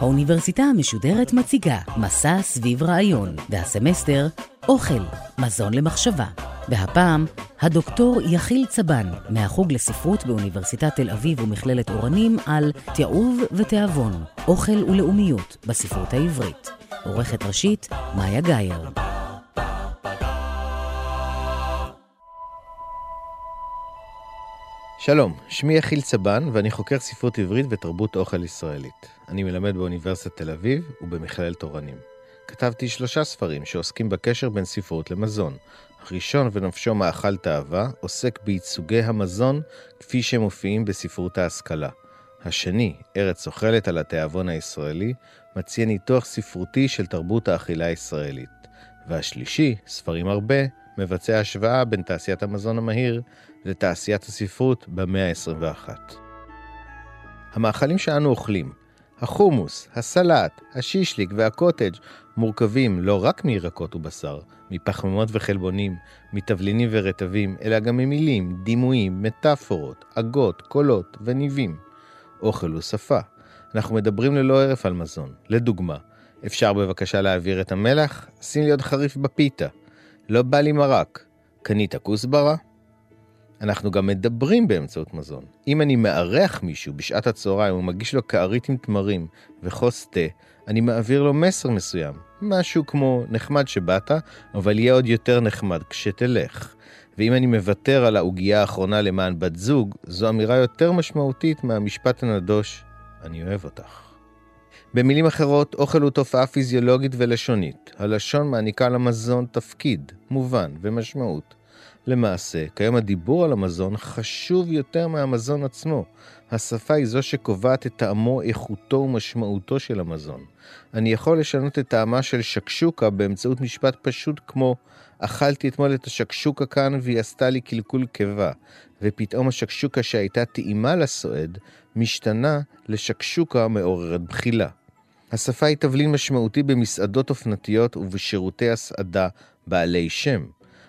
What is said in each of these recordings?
האוניברסיטה המשודרת מציגה מסע סביב רעיון, והסמסטר אוכל, מזון למחשבה. והפעם, הדוקטור יחיל צבן, מהחוג לספרות באוניברסיטת תל אביב ומכללת אורנים, על תיעוב ותיאבון, אוכל ולאומיות בספרות העברית. עורכת ראשית, מאיה גאייר. שלום, שמי יחיל צבן ואני חוקר ספרות עברית ותרבות אוכל ישראלית. אני מלמד באוניברסיטת תל אביב ובמכללת אורנים. כתבתי שלושה ספרים שעוסקים בקשר בין ספרות למזון. הראשון ונפשו מאכל תאווה עוסק בייצוגי המזון כפי שהם מופיעים בספרות ההשכלה. השני, ארץ אוכלת על התיאבון הישראלי, מציע ניתוח ספרותי של תרבות האכילה הישראלית. והשלישי, ספרים הרבה, מבצע השוואה בין תעשיית המזון המהיר לתעשיית הספרות במאה ה-21. המאכלים שאנו אוכלים, החומוס, הסלט, השישליק והקוטג' מורכבים לא רק מירקות ובשר, מפחמימות וחלבונים, מתבלינים ורטבים, אלא גם ממילים, דימויים, מטאפורות, עגות, קולות וניבים. אוכל הוא שפה. אנחנו מדברים ללא הרף על מזון. לדוגמה, אפשר בבקשה להעביר את המלח? שים לי עוד חריף בפיתה. לא בא לי מרק. קנית כוסברה? אנחנו גם מדברים באמצעות מזון. אם אני מארח מישהו בשעת הצהריים ומגיש לו כערית עם תמרים וכוס תה, אני מעביר לו מסר מסוים. משהו כמו נחמד שבאת, אבל יהיה עוד יותר נחמד כשתלך. ואם אני מוותר על העוגייה האחרונה למען בת זוג, זו אמירה יותר משמעותית מהמשפט הנדוש, אני אוהב אותך. במילים אחרות, אוכל הוא תופעה פיזיולוגית ולשונית. הלשון מעניקה למזון תפקיד, מובן ומשמעות. למעשה, כיום הדיבור על המזון חשוב יותר מהמזון עצמו. השפה היא זו שקובעת את טעמו, איכותו ומשמעותו של המזון. אני יכול לשנות את טעמה של שקשוקה באמצעות משפט פשוט כמו אכלתי אתמול את השקשוקה כאן והיא עשתה לי קלקול קיבה, ופתאום השקשוקה שהייתה טעימה לסועד, משתנה לשקשוקה מעוררת בחילה. השפה היא תבלין משמעותי במסעדות אופנתיות ובשירותי הסעדה בעלי שם.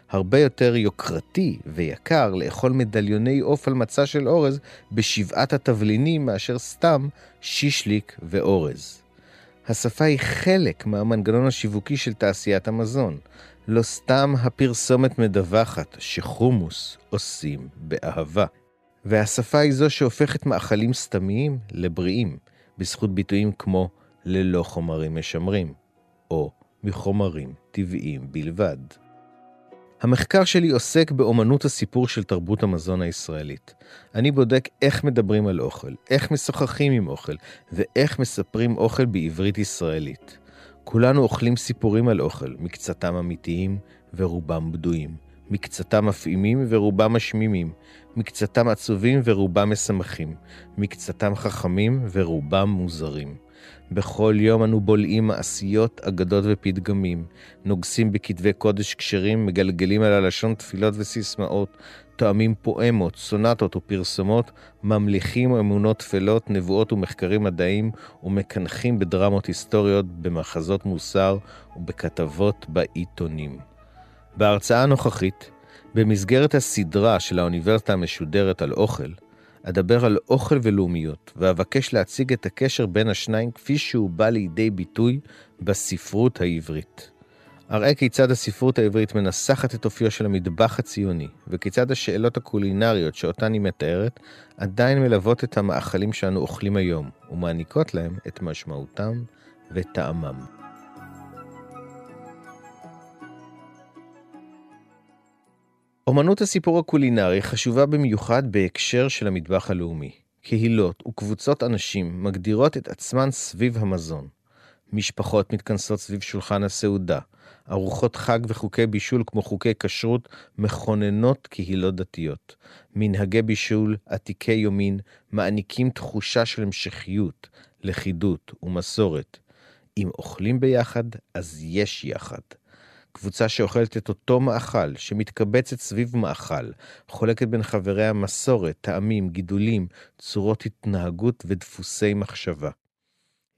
הרבה יותר יוקרתי ויקר לאכול מדליוני עוף על מצע של אורז בשבעת התבלינים מאשר סתם שישליק ואורז. השפה היא חלק מהמנגנון השיווקי של תעשיית המזון. לא סתם הפרסומת מדווחת שחומוס עושים באהבה. והשפה היא זו שהופכת מאכלים סתמיים לבריאים, בזכות ביטויים כמו ללא חומרים משמרים, או מחומרים טבעיים בלבד. המחקר שלי עוסק באומנות הסיפור של תרבות המזון הישראלית. אני בודק איך מדברים על אוכל, איך משוחחים עם אוכל, ואיך מספרים אוכל בעברית ישראלית. כולנו אוכלים סיפורים על אוכל, מקצתם אמיתיים ורובם בדויים. מקצתם מפעימים ורובם משמימים. מקצתם עצובים ורובם משמחים. מקצתם חכמים ורובם מוזרים. בכל יום אנו בולעים מעשיות, אגדות ופתגמים, נוגסים בכתבי קודש כשרים, מגלגלים על הלשון תפילות וסיסמאות, תואמים פואמות, סונטות ופרסומות, ממליכים אמונות טפלות, נבואות ומחקרים מדעיים, ומקנחים בדרמות היסטוריות, במחזות מוסר ובכתבות בעיתונים. בהרצאה הנוכחית, במסגרת הסדרה של האוניברסיטה המשודרת על אוכל, אדבר על אוכל ולאומיות, ואבקש להציג את הקשר בין השניים כפי שהוא בא לידי ביטוי בספרות העברית. אראה כיצד הספרות העברית מנסחת את אופיו של המטבח הציוני, וכיצד השאלות הקולינריות שאותן היא מתארת, עדיין מלוות את המאכלים שאנו אוכלים היום, ומעניקות להם את משמעותם וטעמם. אומנות הסיפור הקולינרי חשובה במיוחד בהקשר של המטבח הלאומי. קהילות וקבוצות אנשים מגדירות את עצמן סביב המזון. משפחות מתכנסות סביב שולחן הסעודה. ארוחות חג וחוקי בישול כמו חוקי כשרות מכוננות קהילות דתיות. מנהגי בישול עתיקי יומין מעניקים תחושה של המשכיות, לכידות ומסורת. אם אוכלים ביחד, אז יש יחד. קבוצה שאוכלת את אותו מאכל, שמתקבצת סביב מאכל, חולקת בין חבריה מסורת, טעמים, גידולים, צורות התנהגות ודפוסי מחשבה.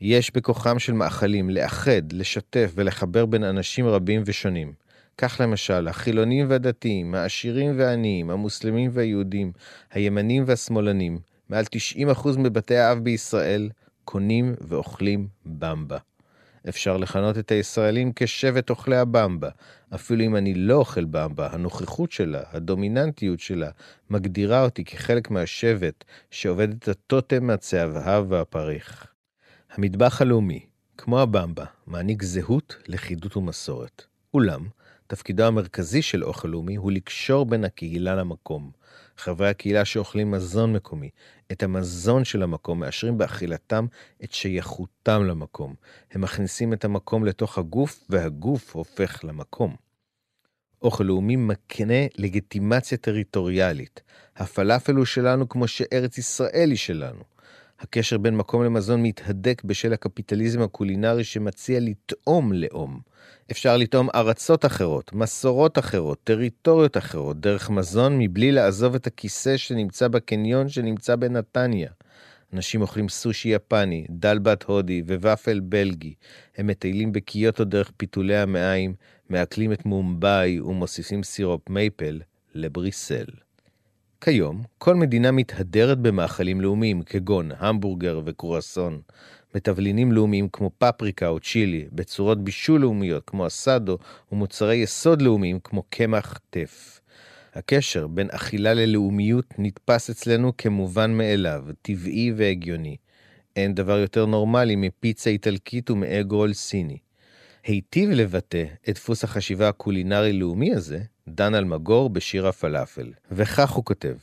יש בכוחם של מאכלים לאחד, לשתף ולחבר בין אנשים רבים ושונים. כך למשל, החילונים והדתיים, העשירים והעניים, המוסלמים והיהודים, הימנים והשמאלנים, מעל 90% מבתי האב בישראל קונים ואוכלים במבה. אפשר לכנות את הישראלים כשבט אוכלי הבמבה. אפילו אם אני לא אוכל במבה, הנוכחות שלה, הדומיננטיות שלה, מגדירה אותי כחלק מהשבט שעובד את הטוטם מהצהבהב והפריך. המטבח הלאומי, כמו הבמבה, מעניק זהות, לכידות ומסורת. אולם, תפקידו המרכזי של אוכל לאומי הוא לקשור בין הקהילה למקום. חברי הקהילה שאוכלים מזון מקומי, את המזון של המקום, מאשרים באכילתם את שייכותם למקום. הם מכניסים את המקום לתוך הגוף, והגוף הופך למקום. אוכל לאומי מקנה לגיטימציה טריטוריאלית. הפלאפל הוא שלנו כמו שארץ ישראל היא שלנו. הקשר בין מקום למזון מתהדק בשל הקפיטליזם הקולינרי שמציע לטעום לאום. אפשר לטעום ארצות אחרות, מסורות אחרות, טריטוריות אחרות, דרך מזון מבלי לעזוב את הכיסא שנמצא בקניון שנמצא בנתניה. אנשים אוכלים סושי יפני, דלבת הודי וופל בלגי. הם מטיילים בקיוטו דרך פיתולי המעיים, מעכלים את מומבאי ומוסיפים סירופ מייפל לבריסל. כיום, כל מדינה מתהדרת במאכלים לאומיים כגון המבורגר וקרואסון, בתבלינים לאומיים כמו פפריקה או צ'ילי, בצורות בישול לאומיות כמו אסדו, ומוצרי יסוד לאומיים כמו קמח טף. הקשר בין אכילה ללאומיות נתפס אצלנו כמובן מאליו, טבעי והגיוני. אין דבר יותר נורמלי מפיצה איטלקית ומאגרול סיני. היטיב לבטא את דפוס החשיבה הקולינרי-לאומי הזה דן אלמגור בשיר הפלאפל, וכך הוא כותב: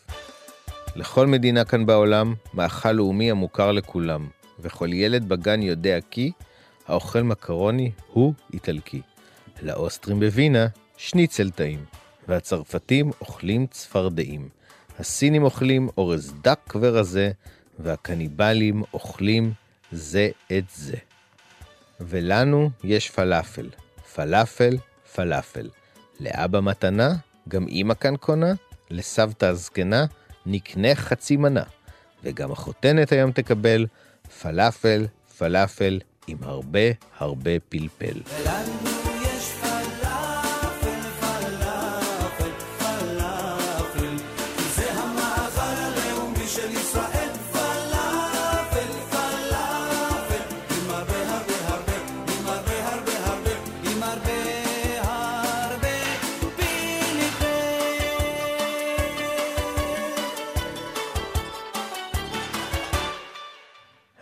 לכל מדינה כאן בעולם, מאכל לאומי המוכר לכולם, וכל ילד בגן יודע כי האוכל מקרוני הוא איטלקי. לאוסטרים בווינה, שניצל טעים, והצרפתים אוכלים צפרדעים. הסינים אוכלים אורז דק ורזה, והקניבלים אוכלים זה את זה. ולנו יש פלאפל, פלאפל, פלאפל. לאבא מתנה, גם אמא כאן קונה, לסבתא הזקנה, נקנה חצי מנה. וגם החותנת היום תקבל פלאפל, פלאפל, עם הרבה הרבה פלפל. ולנו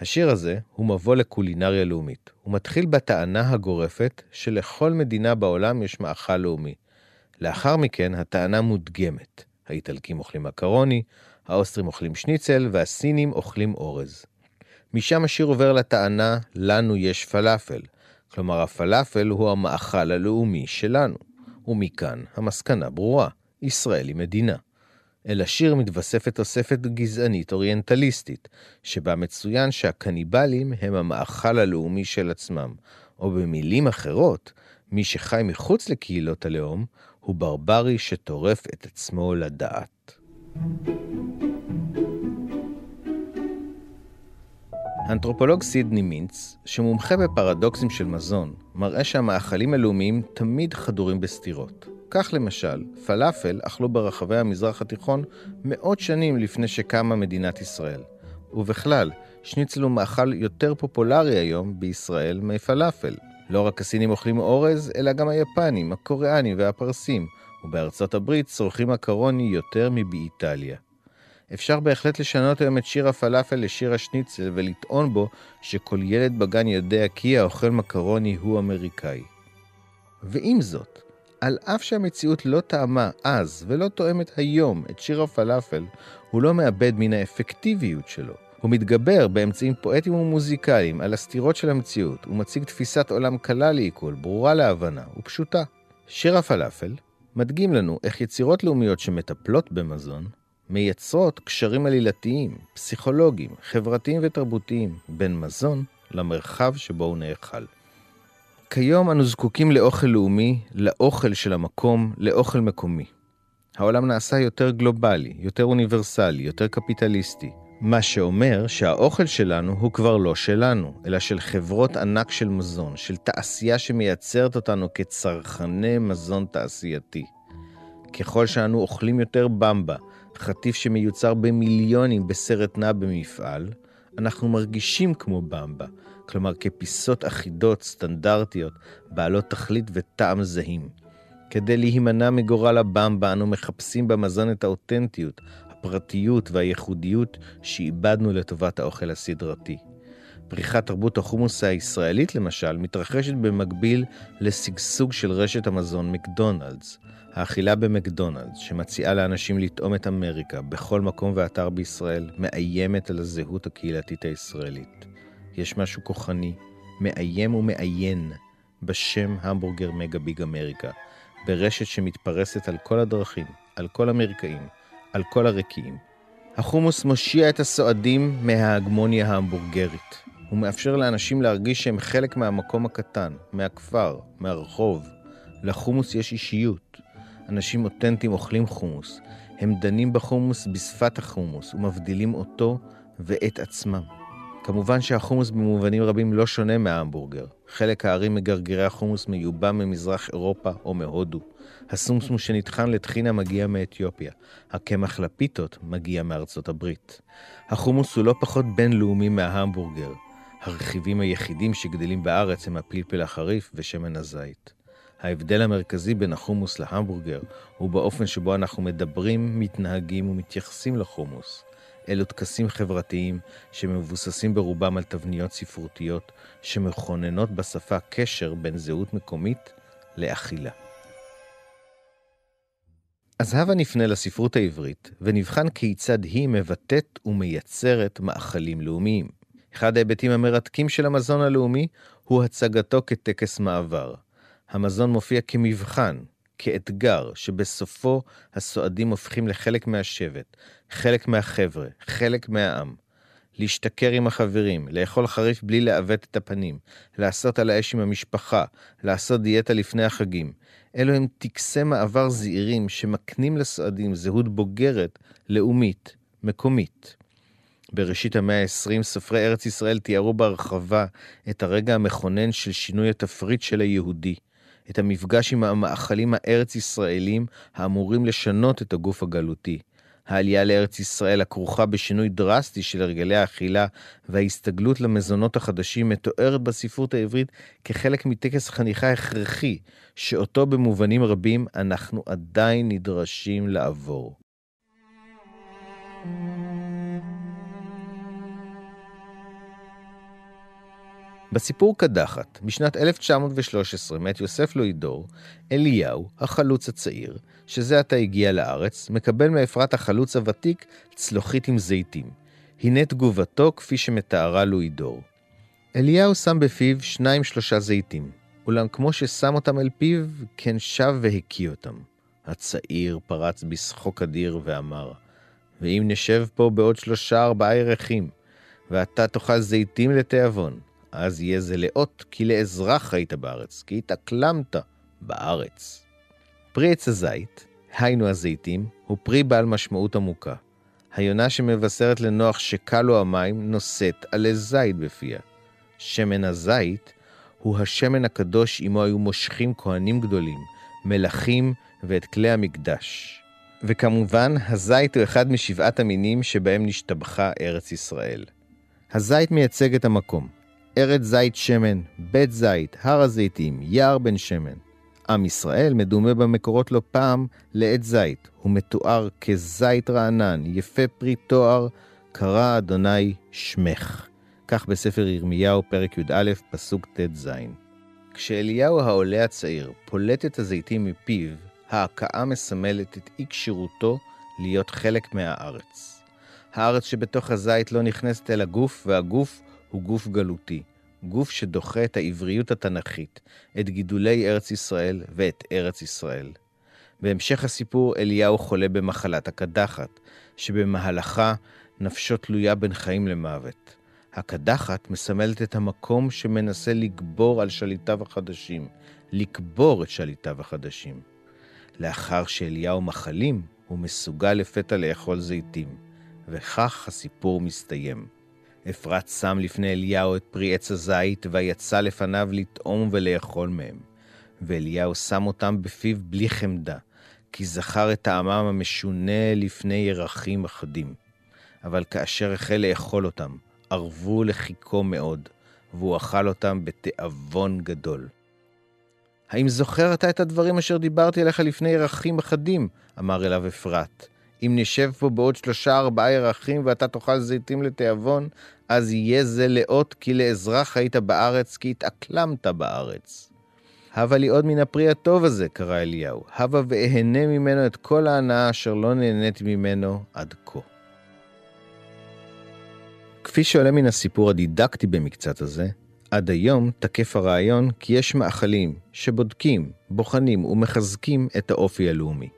השיר הזה הוא מבוא לקולינריה לאומית. הוא מתחיל בטענה הגורפת שלכל מדינה בעולם יש מאכל לאומי. לאחר מכן הטענה מודגמת. האיטלקים אוכלים מקרוני, האוסטרים אוכלים שניצל והסינים אוכלים אורז. משם השיר עובר לטענה לנו יש פלאפל. כלומר הפלאפל הוא המאכל הלאומי שלנו. ומכאן המסקנה ברורה, ישראל היא מדינה. אל השיר מתווספת תוספת גזענית אוריינטליסטית, שבה מצוין שהקניבלים הם המאכל הלאומי של עצמם, או במילים אחרות, מי שחי מחוץ לקהילות הלאום, הוא ברברי שטורף את עצמו לדעת. האנתרופולוג סידני מינץ, שמומחה בפרדוקסים של מזון, מראה שהמאכלים הלאומיים תמיד חדורים בסתירות. כך למשל, פלאפל אכלו ברחבי המזרח התיכון מאות שנים לפני שקמה מדינת ישראל. ובכלל, שניצל הוא מאכל יותר פופולרי היום בישראל מפלאפל. לא רק הסינים אוכלים אורז, אלא גם היפנים, הקוריאנים והפרסים, ובארצות הברית צורכים מקרוני יותר מבאיטליה. אפשר בהחלט לשנות היום את שיר הפלאפל לשיר השניצל ולטעון בו שכל ילד בגן יודע כי האוכל מקרוני הוא אמריקאי. ועם זאת, על אף שהמציאות לא טעמה אז ולא תואמת היום את שיר הפלאפל, הוא לא מאבד מן האפקטיביות שלו. הוא מתגבר באמצעים פואטיים ומוזיקליים על הסתירות של המציאות, ומציג תפיסת עולם קלה לעיכול, ברורה להבנה ופשוטה. שיר הפלאפל מדגים לנו איך יצירות לאומיות שמטפלות במזון, מייצרות קשרים עלילתיים, פסיכולוגיים, חברתיים ותרבותיים בין מזון למרחב שבו הוא נאכל. כיום אנו זקוקים לאוכל לאומי, לאוכל של המקום, לאוכל מקומי. העולם נעשה יותר גלובלי, יותר אוניברסלי, יותר קפיטליסטי, מה שאומר שהאוכל שלנו הוא כבר לא שלנו, אלא של חברות ענק של מזון, של תעשייה שמייצרת אותנו כצרכני מזון תעשייתי. ככל שאנו אוכלים יותר במבה, חטיף שמיוצר במיליונים בסרט נע במפעל, אנחנו מרגישים כמו במבה, כלומר כפיסות אחידות, סטנדרטיות, בעלות תכלית וטעם זהים. כדי להימנע מגורל הבמבה, אנו מחפשים במזון את האותנטיות, הפרטיות והייחודיות שאיבדנו לטובת האוכל הסדרתי. פריחת תרבות החומוס הישראלית, למשל, מתרחשת במקביל לשגשוג של רשת המזון מקדונלדס. האכילה במקדונלדס, שמציעה לאנשים לטעום את אמריקה בכל מקום ואתר בישראל, מאיימת על הזהות הקהילתית הישראלית. יש משהו כוחני, מאיים ומאיין, בשם המבורגר מגה ביג אמריקה, ברשת שמתפרסת על כל הדרכים, על כל המרקעים, על כל הרקיעים. החומוס מושיע את הסועדים מההגמוניה ההמבורגרית. הוא מאפשר לאנשים להרגיש שהם חלק מהמקום הקטן, מהכפר, מהרחוב. לחומוס יש אישיות. אנשים אותנטיים אוכלים חומוס. הם דנים בחומוס בשפת החומוס ומבדילים אותו ואת עצמם. כמובן שהחומוס במובנים רבים לא שונה מההמבורגר. חלק הארי מגרגירי החומוס מיובא ממזרח אירופה או מהודו. הסומסום שנטחן לטחינה מגיע מאתיופיה. הקמח לפיתות מגיע מארצות הברית. החומוס הוא לא פחות בינלאומי מההמבורגר. הרכיבים היחידים שגדלים בארץ הם הפלפל החריף ושמן הזית. ההבדל המרכזי בין החומוס להמבורגר הוא באופן שבו אנחנו מדברים, מתנהגים ומתייחסים לחומוס. אלו טקסים חברתיים שמבוססים ברובם על תבניות ספרותיות שמכוננות בשפה קשר בין זהות מקומית לאכילה. אז הבה נפנה לספרות העברית ונבחן כיצד היא מבטאת ומייצרת מאכלים לאומיים. אחד ההיבטים המרתקים של המזון הלאומי הוא הצגתו כטקס מעבר. המזון מופיע כמבחן, כאתגר, שבסופו הסועדים הופכים לחלק מהשבט, חלק מהחבר'ה, חלק מהעם. להשתכר עם החברים, לאכול חריף בלי לעוות את הפנים, לעשות על האש עם המשפחה, לעשות דיאטה לפני החגים. אלו הם טקסי מעבר זעירים שמקנים לסועדים זהות בוגרת, לאומית, מקומית. בראשית המאה ה-20 סופרי ארץ ישראל תיארו בהרחבה את הרגע המכונן של שינוי התפריט של היהודי. את המפגש עם המאכלים הארץ-ישראלים האמורים לשנות את הגוף הגלותי. העלייה לארץ ישראל הכרוכה בשינוי דרסטי של הרגלי האכילה וההסתגלות למזונות החדשים מתוארת בספרות העברית כחלק מטקס חניכה הכרחי, שאותו במובנים רבים אנחנו עדיין נדרשים לעבור. בסיפור קדחת, משנת 1913, מאת יוסף לואידור, אליהו, החלוץ הצעיר, שזה עתה הגיע לארץ, מקבל מאפרת החלוץ הוותיק צלוחית עם זיתים. הנה תגובתו כפי שמתארה לואידור. אליהו שם בפיו שניים שלושה זיתים, אולם כמו ששם אותם אל פיו, כן שב והקיא אותם. הצעיר פרץ בשחוק אדיר ואמר, ואם נשב פה בעוד שלושה ארבעה ירחים, ואתה תאכל זיתים לתיאבון, אז יהיה זה לאות, כי לאזרח היית בארץ, כי התאקלמת בארץ. פרי עץ הזית, היינו הזיתים, הוא פרי בעל משמעות עמוקה. היונה שמבשרת לנוח שכלו המים נושאת עלי זית בפיה. שמן הזית הוא השמן הקדוש עמו היו מושכים כהנים גדולים, מלכים ואת כלי המקדש. וכמובן, הזית הוא אחד משבעת המינים שבהם נשתבחה ארץ ישראל. הזית מייצג את המקום. ארץ זית שמן, בית זית, הר הזיתים, יער בן שמן. עם ישראל מדומה במקורות לא פעם לעץ זית. הוא מתואר כזית רענן, יפה פרי תואר, קרא אדוני שמך. כך בספר ירמיהו, פרק י"א, פסוק ט"ז. כשאליהו העולה הצעיר פולט את הזיתים מפיו, ההכאה מסמלת את אי כשירותו להיות חלק מהארץ. הארץ שבתוך הזית לא נכנסת אל הגוף, והגוף הוא גוף גלותי, גוף שדוחה את העבריות התנ"כית, את גידולי ארץ ישראל ואת ארץ ישראל. בהמשך הסיפור אליהו חולה במחלת הקדחת, שבמהלכה נפשו תלויה בין חיים למוות. הקדחת מסמלת את המקום שמנסה לגבור על שליטיו החדשים, לקבור את שליטיו החדשים. לאחר שאליהו מחלים, הוא מסוגל לפתע לאכול זיתים, וכך הסיפור מסתיים. אפרת שם לפני אליהו את פרי עץ הזית, ויצא לפניו לטעום ולאכול מהם. ואליהו שם אותם בפיו בלי חמדה, כי זכר את טעמם המשונה לפני ירחים אחדים. אבל כאשר החל לאכול אותם, ערבו לחיכו מאוד, והוא אכל אותם בתיאבון גדול. האם זוכר אתה את הדברים אשר דיברתי עליך לפני ירחים אחדים? אמר אליו אפרת. אם נשב פה בעוד שלושה ארבעה ירחים ואתה תאכל זיתים לתיאבון, אז יהיה זה לאות כי לאזרח היית בארץ, כי התאקלמת בארץ. הבה לי עוד מן הפרי הטוב הזה, קרא אליהו. הבה ואהנה ממנו את כל ההנאה אשר לא נהניתי ממנו עד כה. כפי שעולה מן הסיפור הדידקטי במקצת הזה, עד היום תקף הרעיון כי יש מאכלים שבודקים, בוחנים ומחזקים את האופי הלאומי.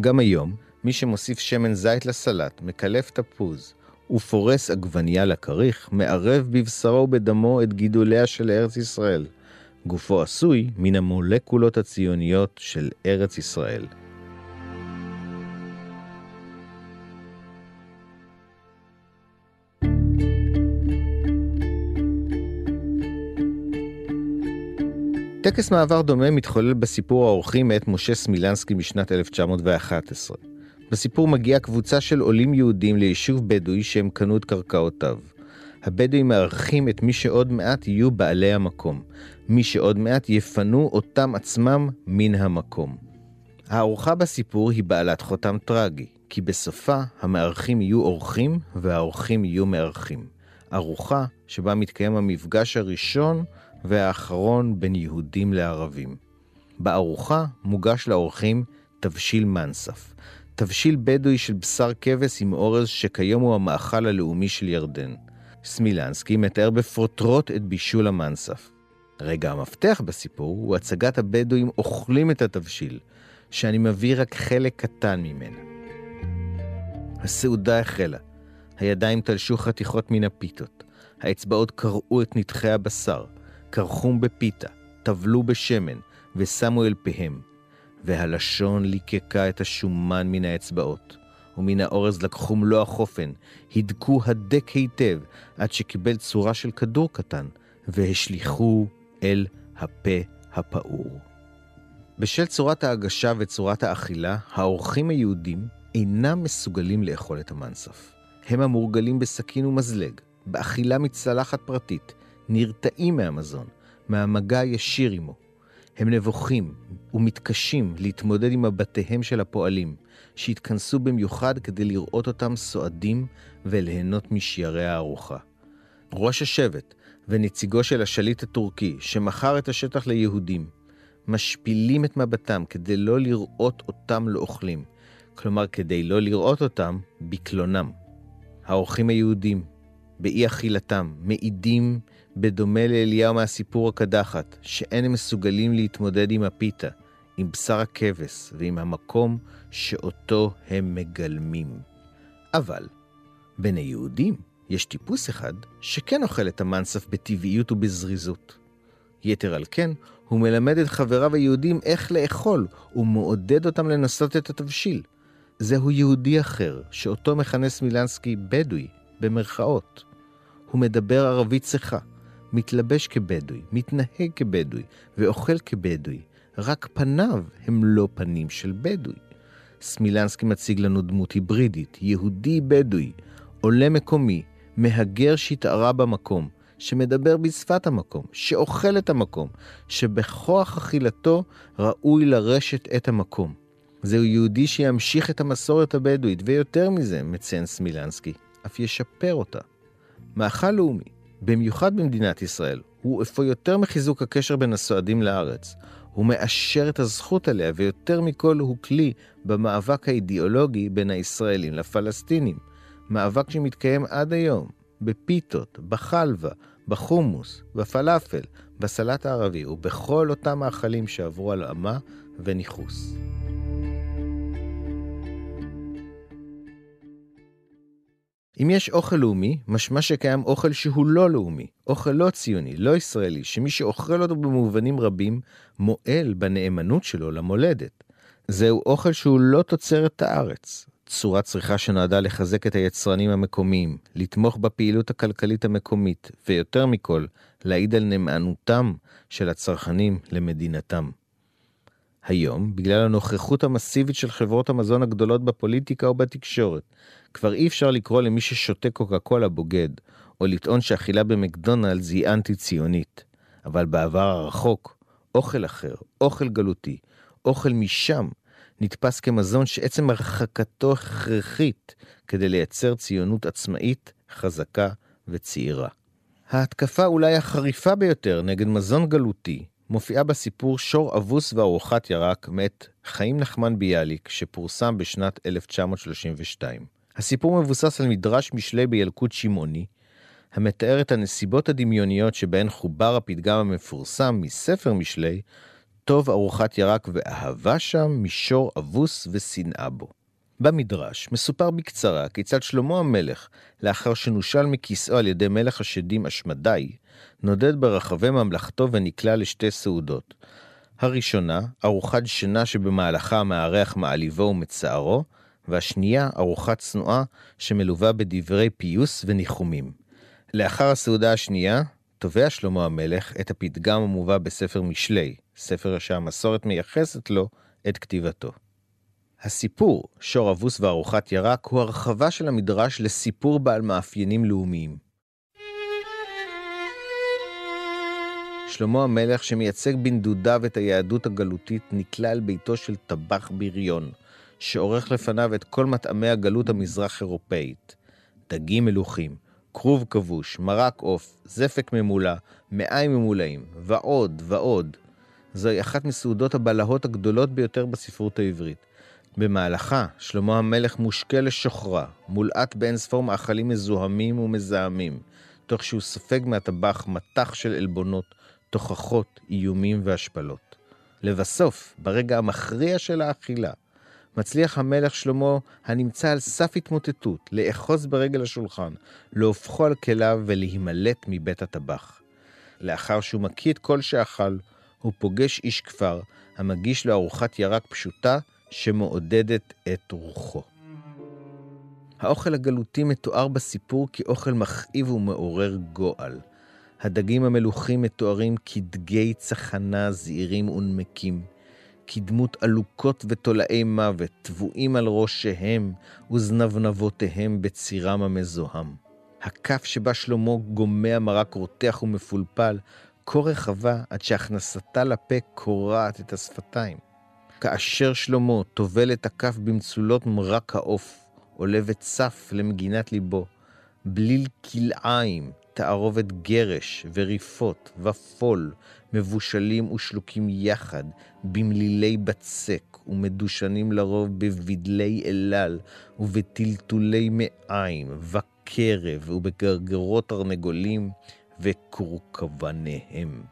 גם היום, מי שמוסיף שמן זית לסלט, מקלף תפוז ופורס עגבנייה לכריך, מערב בבשרו ובדמו את גידוליה של ארץ ישראל. גופו עשוי מן המולקולות הציוניות של ארץ ישראל. טקס מעבר דומה מתחולל בסיפור האורחים מאת משה סמילנסקי משנת 1911. בסיפור מגיעה קבוצה של עולים יהודים ליישוב בדואי שהם קנו את קרקעותיו. הבדואים מארחים את מי שעוד מעט יהיו בעלי המקום, מי שעוד מעט יפנו אותם עצמם מן המקום. הארוחה בסיפור היא בעלת חותם טרגי, כי בסופה המארחים יהיו אורחים והאורחים יהיו מארחים. ארוחה שבה מתקיים המפגש הראשון והאחרון בין יהודים לערבים. בארוחה מוגש לאורחים תבשיל מנסף, תבשיל בדואי של בשר כבש עם אורז שכיום הוא המאכל הלאומי של ירדן. סמילנסקי מתאר בפרוטרוט את בישול המנסף. רגע המפתח בסיפור הוא הצגת הבדואים אוכלים את התבשיל, שאני מביא רק חלק קטן ממנה. הסעודה החלה. הידיים תלשו חתיכות מן הפיתות. האצבעות קרעו את נתחי הבשר, קרחום בפיתה, טבלו בשמן, ושמו אל פיהם. והלשון ליקקה את השומן מן האצבעות. ומן האורז לקחו מלוא החופן, הידקו הדק היטב, עד שקיבל צורה של כדור קטן, והשליכו אל הפה הפעור. בשל צורת ההגשה וצורת האכילה, האורחים היהודים אינם מסוגלים לאכול את המנסף. הם המורגלים בסכין ומזלג, באכילה מצלחת פרטית, נרתעים מהמזון, מהמגע הישיר עמו. הם נבוכים ומתקשים להתמודד עם מבטיהם של הפועלים, שהתכנסו במיוחד כדי לראות אותם סועדים וליהנות משיירי הארוחה. ראש השבט ונציגו של השליט הטורקי, שמכר את השטח ליהודים, משפילים את מבטם כדי לא לראות אותם לא אוכלים, כלומר כדי לא לראות אותם בקלונם. האורחים היהודים, באי אכילתם, מעידים בדומה לאליהו מהסיפור הקדחת, שאין הם מסוגלים להתמודד עם הפיתה, עם בשר הכבש ועם המקום שאותו הם מגלמים. אבל בין היהודים יש טיפוס אחד שכן אוכל את המנסף בטבעיות ובזריזות. יתר על כן, הוא מלמד את חבריו היהודים איך לאכול, ומעודד אותם לנסות את התבשיל. זהו יהודי אחר, שאותו מכנה סמילנסקי בדואי, במרכאות. הוא מדבר ערבית צחה, מתלבש כבדואי, מתנהג כבדואי ואוכל כבדואי, רק פניו הם לא פנים של בדואי. סמילנסקי מציג לנו דמות היברידית, יהודי-בדואי, עולה מקומי, מהגר שהתערה במקום, שמדבר בשפת המקום, שאוכל את המקום, שבכוח אכילתו ראוי לרשת את המקום. זהו יהודי שימשיך את המסורת הבדואית, ויותר מזה, מציין סמילנסקי, אף ישפר אותה. מאכל לאומי, במיוחד במדינת ישראל, הוא אפוא יותר מחיזוק הקשר בין הסועדים לארץ. הוא מאשר את הזכות עליה, ויותר מכל הוא כלי במאבק האידיאולוגי בין הישראלים לפלסטינים. מאבק שמתקיים עד היום, בפיתות, בחלבה, בחומוס, בפלאפל, בסלט הערבי ובכל אותם מאכלים שעברו על עמה וניכוס. אם יש אוכל לאומי, משמע שקיים אוכל שהוא לא לאומי, אוכל לא ציוני, לא ישראלי, שמי שאוכל אותו במובנים רבים, מועל בנאמנות שלו למולדת. זהו אוכל שהוא לא תוצרת הארץ. צורת צריכה שנועדה לחזק את היצרנים המקומיים, לתמוך בפעילות הכלכלית המקומית, ויותר מכל, להעיד על נאמנותם של הצרכנים למדינתם. היום, בגלל הנוכחות המסיבית של חברות המזון הגדולות בפוליטיקה ובתקשורת, כבר אי אפשר לקרוא למי ששותה קוקה קולה בוגד, או לטעון שאכילה במקדונלדס היא אנטי-ציונית. אבל בעבר הרחוק, אוכל אחר, אוכל גלותי, אוכל משם, נתפס כמזון שעצם הרחקתו הכרחית כדי לייצר ציונות עצמאית, חזקה וצעירה. ההתקפה אולי החריפה ביותר נגד מזון גלותי מופיעה בסיפור שור אבוס וארוחת ירק מאת חיים נחמן ביאליק, שפורסם בשנת 1932. הסיפור מבוסס על מדרש משלי בילקוט שמעוני, המתאר את הנסיבות הדמיוניות שבהן חובר הפתגם המפורסם מספר משלי, טוב ארוחת ירק ואהבה שם, מישור אבוס ושנאה בו. במדרש מסופר בקצרה כיצד שלמה המלך, לאחר שנושל מכיסאו על ידי מלך השדים אשמדי, נודד ברחבי ממלכתו ונקלע לשתי סעודות. הראשונה, ארוחת שינה שבמהלכה מארח מעליבו ומצערו, והשנייה, ארוחת צנועה שמלווה בדברי פיוס וניחומים. לאחר הסעודה השנייה, תובע שלמה המלך את הפתגם המובא בספר משלי, ספר שהמסורת מייחסת לו את כתיבתו. הסיפור, שור אבוס וארוחת ירק, הוא הרחבה של המדרש לסיפור בעל מאפיינים לאומיים. שלמה המלך, שמייצג בנדודיו את היהדות הגלותית, נקלע אל ביתו של טבח בריון, שעורך לפניו את כל מטעמי הגלות המזרח-אירופאית. דגים מלוכים, כרוב כבוש, מרק עוף, זפק ממולא, מעיים ממולאים, ועוד ועוד. זוהי אחת מסעודות הבלהות הגדולות ביותר בספרות העברית. במהלכה, שלמה המלך מושקה לשוכרה, מולעט באין ספור מאכלים מזוהמים ומזהמים, תוך שהוא סופג מהטבח מטח של עלבונות, תוכחות, איומים והשפלות. לבסוף, ברגע המכריע של האכילה, מצליח המלך שלמה, הנמצא על סף התמוטטות, לאחוז ברגל השולחן, להופכו על כליו ולהימלט מבית הטבח. לאחר שהוא מקיא את כל שאכל, הוא פוגש איש כפר, המגיש לו ארוחת ירק פשוטה, שמעודדת את רוחו. האוכל הגלותי מתואר בסיפור כאוכל מכאיב ומעורר גועל. הדגים המלוכים מתוארים כדגי צחנה זעירים ונמקים, כדמות עלוקות ותולעי מוות, טבועים על ראשיהם וזנבנבותיהם בצירם המזוהם. הכף שבה שלמה גומע מרק רותח ומפולפל, כה רחבה עד שהכנסתה לפה קורעת את השפתיים. כאשר שלמה טובל את הכף במצולות מרק העוף, עולה וצף למגינת ליבו, בליל כלאיים, תערובת גרש וריפות ופול, מבושלים ושלוקים יחד, במלילי בצק, ומדושנים לרוב בבדלי אלל, ובטלטולי מעיים, וקרב, ובגרגרות תרנגולים, וכורכבניהם.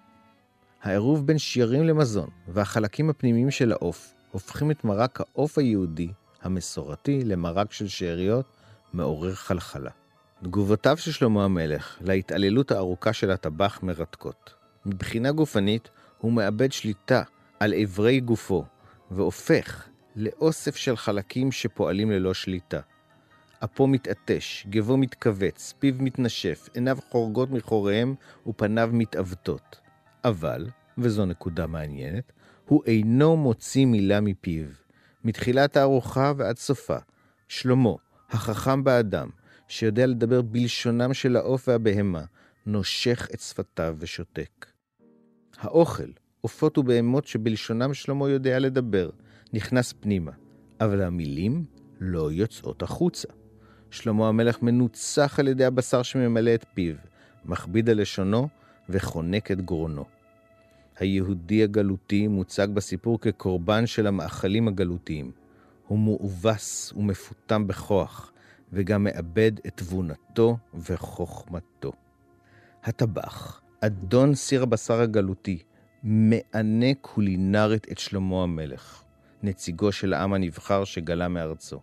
העירוב בין שיירים למזון והחלקים הפנימיים של העוף הופכים את מרק העוף היהודי, המסורתי, למרק של שאריות, מעורר חלחלה. תגובותיו של שלמה המלך להתעללות הארוכה של הטבח מרתקות. מבחינה גופנית, הוא מאבד שליטה על איברי גופו, והופך לאוסף של חלקים שפועלים ללא שליטה. אפו מתעטש, גבו מתכווץ, פיו מתנשף, עיניו חורגות מחוריהם ופניו מתעוותות. אבל, וזו נקודה מעניינת, הוא אינו מוציא מילה מפיו. מתחילת הארוחה ועד סופה, שלמה, החכם באדם, שיודע לדבר בלשונם של העוף והבהמה, נושך את שפתיו ושותק. האוכל, עופות ובהמות שבלשונם שלמה יודע לדבר, נכנס פנימה, אבל המילים לא יוצאות החוצה. שלמה המלך מנוצח על ידי הבשר שממלא את פיו, מכביד על לשונו וחונק את גרונו. היהודי הגלותי מוצג בסיפור כקורבן של המאכלים הגלותיים. הוא מאובס ומפותם בכוח, וגם מאבד את תבונתו וחוכמתו. הטבח, אדון סיר הבשר הגלותי, מענה קולינרית את שלמה המלך, נציגו של העם הנבחר שגלה מארצו.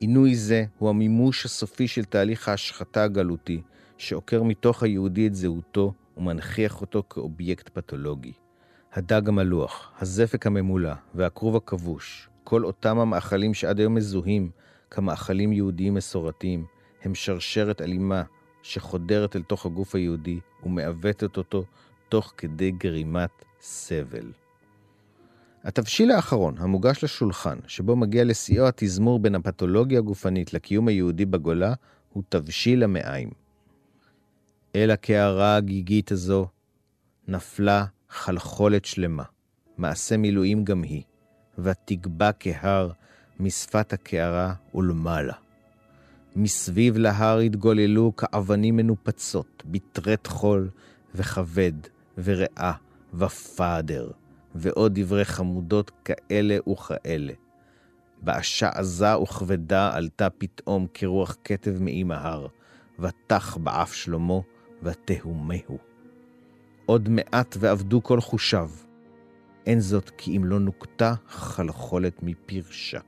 עינוי זה הוא המימוש הסופי של תהליך ההשחתה הגלותי, שעוקר מתוך היהודי את זהותו ומנכיח אותו כאובייקט פתולוגי. הדג המלוח, הזפק הממולא והכרוב הכבוש, כל אותם המאכלים שעד היום מזוהים כמאכלים יהודיים מסורתיים הם שרשרת אלימה שחודרת אל תוך הגוף היהודי ומעוותת אותו תוך כדי גרימת סבל. התבשיל האחרון, המוגש לשולחן, שבו מגיע לשיאו התזמור בין הפתולוגיה הגופנית לקיום היהודי בגולה, הוא תבשיל המעיים. אל הקערה הגיגית הזו נפלה חלחולת שלמה, מעשה מילואים גם היא, ותגבה כהר משפת הקערה ולמעלה. מסביב להר התגוללו כאבנים מנופצות, בתרי חול וכבד ורעה ופאדר, ועוד דברי חמודות כאלה וכאלה. בעשה עזה וכבדה עלתה פתאום כרוח כתב מעם ההר, ותח באף שלמה, ותהומהו. עוד מעט ואבדו כל חושיו. אין זאת כי אם לא נוקתה חלחולת מפרשה.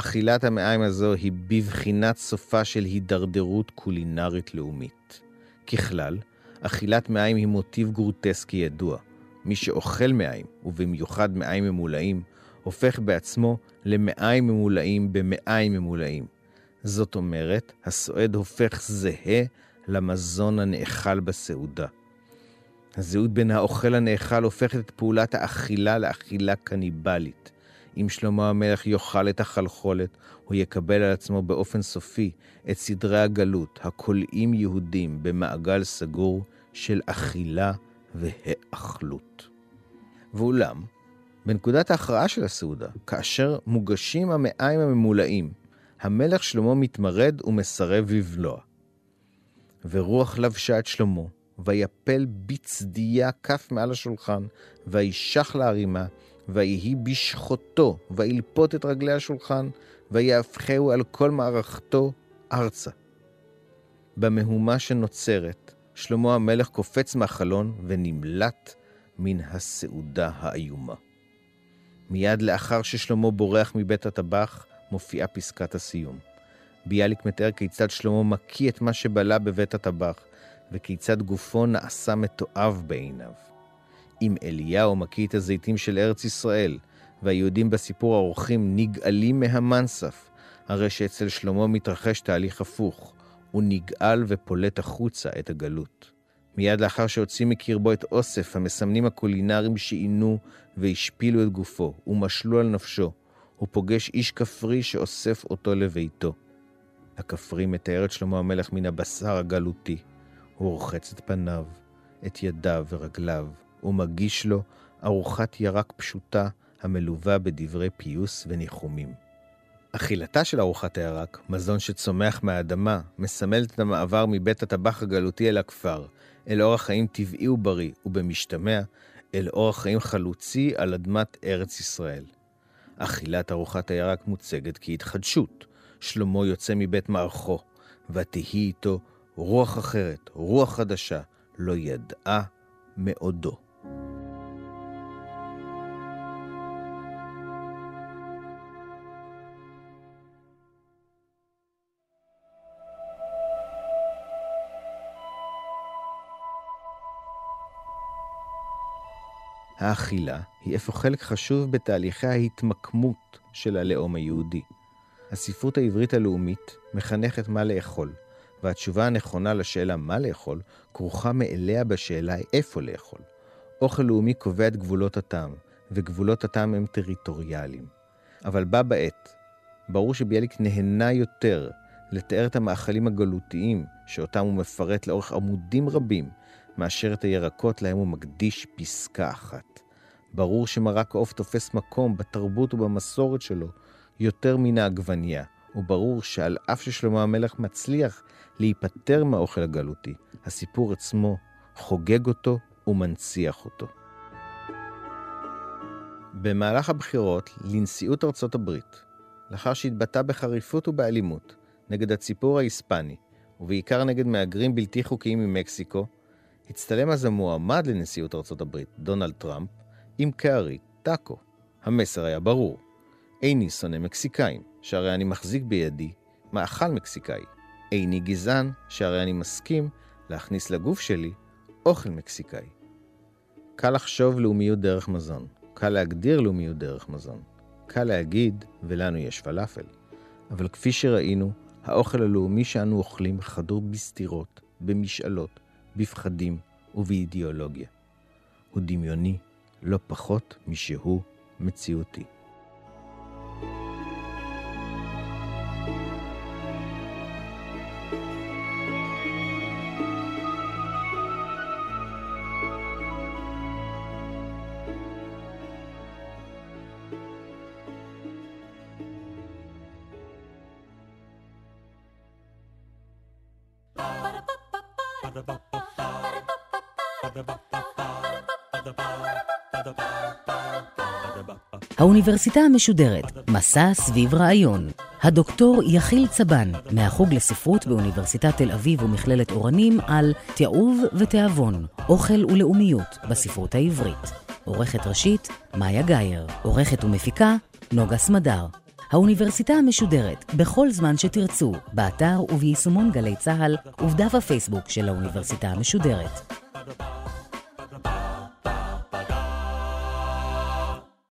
אכילת המעיים הזו היא בבחינת סופה של הידרדרות קולינרית לאומית. ככלל, אכילת מעיים היא מוטיב גרוטסקי ידוע. מי שאוכל מעיים, ובמיוחד מעיים ממולאים, הופך בעצמו למעיים ממולאים במעיים ממולאים. זאת אומרת, הסועד הופך זהה למזון הנאכל בסעודה. הזהות בין האוכל הנאכל הופכת את פעולת האכילה לאכילה קניבלית. אם שלמה המלך יאכל את החלחולת, הוא יקבל על עצמו באופן סופי את סדרי הגלות, הכולאים יהודים במעגל סגור של אכילה והאכלות. ואולם, בנקודת ההכרעה של הסעודה, כאשר מוגשים המעיים הממולאים, המלך שלמה מתמרד ומסרב לבלוע. ורוח לבשה את שלמה, ויפל בצדיה כף מעל השולחן, וישח להרימה, ויהי בשחוטו, וילפות את רגלי השולחן, ויהפכהו על כל מערכתו ארצה. במהומה שנוצרת, שלמה המלך קופץ מהחלון ונמלט מן הסעודה האיומה. מיד לאחר ששלמה בורח מבית הטבח, מופיעה פסקת הסיום. ביאליק מתאר כיצד שלמה מקיא את מה שבלע בבית הטבח, וכיצד גופו נעשה מתועב בעיניו. אם אליהו מקיא את הזיתים של ארץ ישראל, והיהודים בסיפור האורחים נגאלים מהמנסף, הרי שאצל שלמה מתרחש תהליך הפוך, הוא נגאל ופולט החוצה את הגלות. מיד לאחר שהוציא מקרבו את אוסף המסמנים הקולינריים שעינו והשפילו את גופו, ומשלו על נפשו, הוא פוגש איש כפרי שאוסף אותו לביתו. הכפרי מתאר את שלמה המלך מן הבשר הגלותי. הוא רוחץ את פניו, את ידיו ורגליו, ומגיש לו ארוחת ירק פשוטה המלווה בדברי פיוס וניחומים. אכילתה של ארוחת הירק, מזון שצומח מהאדמה, מסמלת את המעבר מבית הטבח הגלותי אל הכפר, אל אורח חיים טבעי ובריא, ובמשתמע, אל אורח חיים חלוצי על אדמת ארץ ישראל. אכילת ארוחת הירק מוצגת כהתחדשות. שלמה יוצא מבית מערכו, ותהי איתו רוח אחרת, רוח חדשה, לא ידעה מעודו. האכילה היא אפוא חלק חשוב בתהליכי ההתמקמות של הלאום היהודי. הספרות העברית הלאומית מחנכת מה לאכול, והתשובה הנכונה לשאלה מה לאכול כרוכה מאליה בשאלה איפה לאכול. אוכל לאומי קובע את גבולות הטעם, וגבולות הטעם הם טריטוריאליים. אבל בה בעת, ברור שביאליק נהנה יותר לתאר את המאכלים הגלותיים, שאותם הוא מפרט לאורך עמודים רבים, מאשר את הירקות להם הוא מקדיש פסקה אחת. ברור שמרק העוף תופס מקום בתרבות ובמסורת שלו יותר מן העגבנייה, וברור שעל אף ששלמה המלך מצליח להיפטר מהאוכל הגלותי, הסיפור עצמו חוגג אותו ומנציח אותו. במהלך הבחירות לנשיאות ארצות הברית, לאחר שהתבטא בחריפות ובאלימות נגד הציפור ההיספני, ובעיקר נגד מהגרים בלתי חוקיים ממקסיקו, הצטלם אז המועמד לנשיאות ארצות הברית, דונלד טראמפ, עם כארית טאקו. המסר היה ברור, איני שונא מקסיקאים, שהרי אני מחזיק בידי מאכל מקסיקאי. איני גזען, שהרי אני מסכים להכניס לגוף שלי אוכל מקסיקאי. קל לחשוב לאומיות דרך מזון, קל להגדיר לאומיות דרך מזון, קל להגיד, ולנו יש פלאפל. אבל כפי שראינו, האוכל הלאומי שאנו אוכלים חדור בסתירות, במשאלות, בפחדים ובאידיאולוגיה. הוא דמיוני לא פחות משהוא מציאותי. האוניברסיטה המשודרת, מסע סביב רעיון. הדוקטור יחיל צבן, מהחוג לספרות באוניברסיטת תל אביב ומכללת אורנים, על תיעוב ותיאבון, אוכל ולאומיות בספרות העברית. עורכת ראשית, מאיה גאייר. עורכת ומפיקה, נוגה סמדר. האוניברסיטה המשודרת, בכל זמן שתרצו, באתר וביישומון גלי צה"ל ובדף הפייסבוק של האוניברסיטה המשודרת.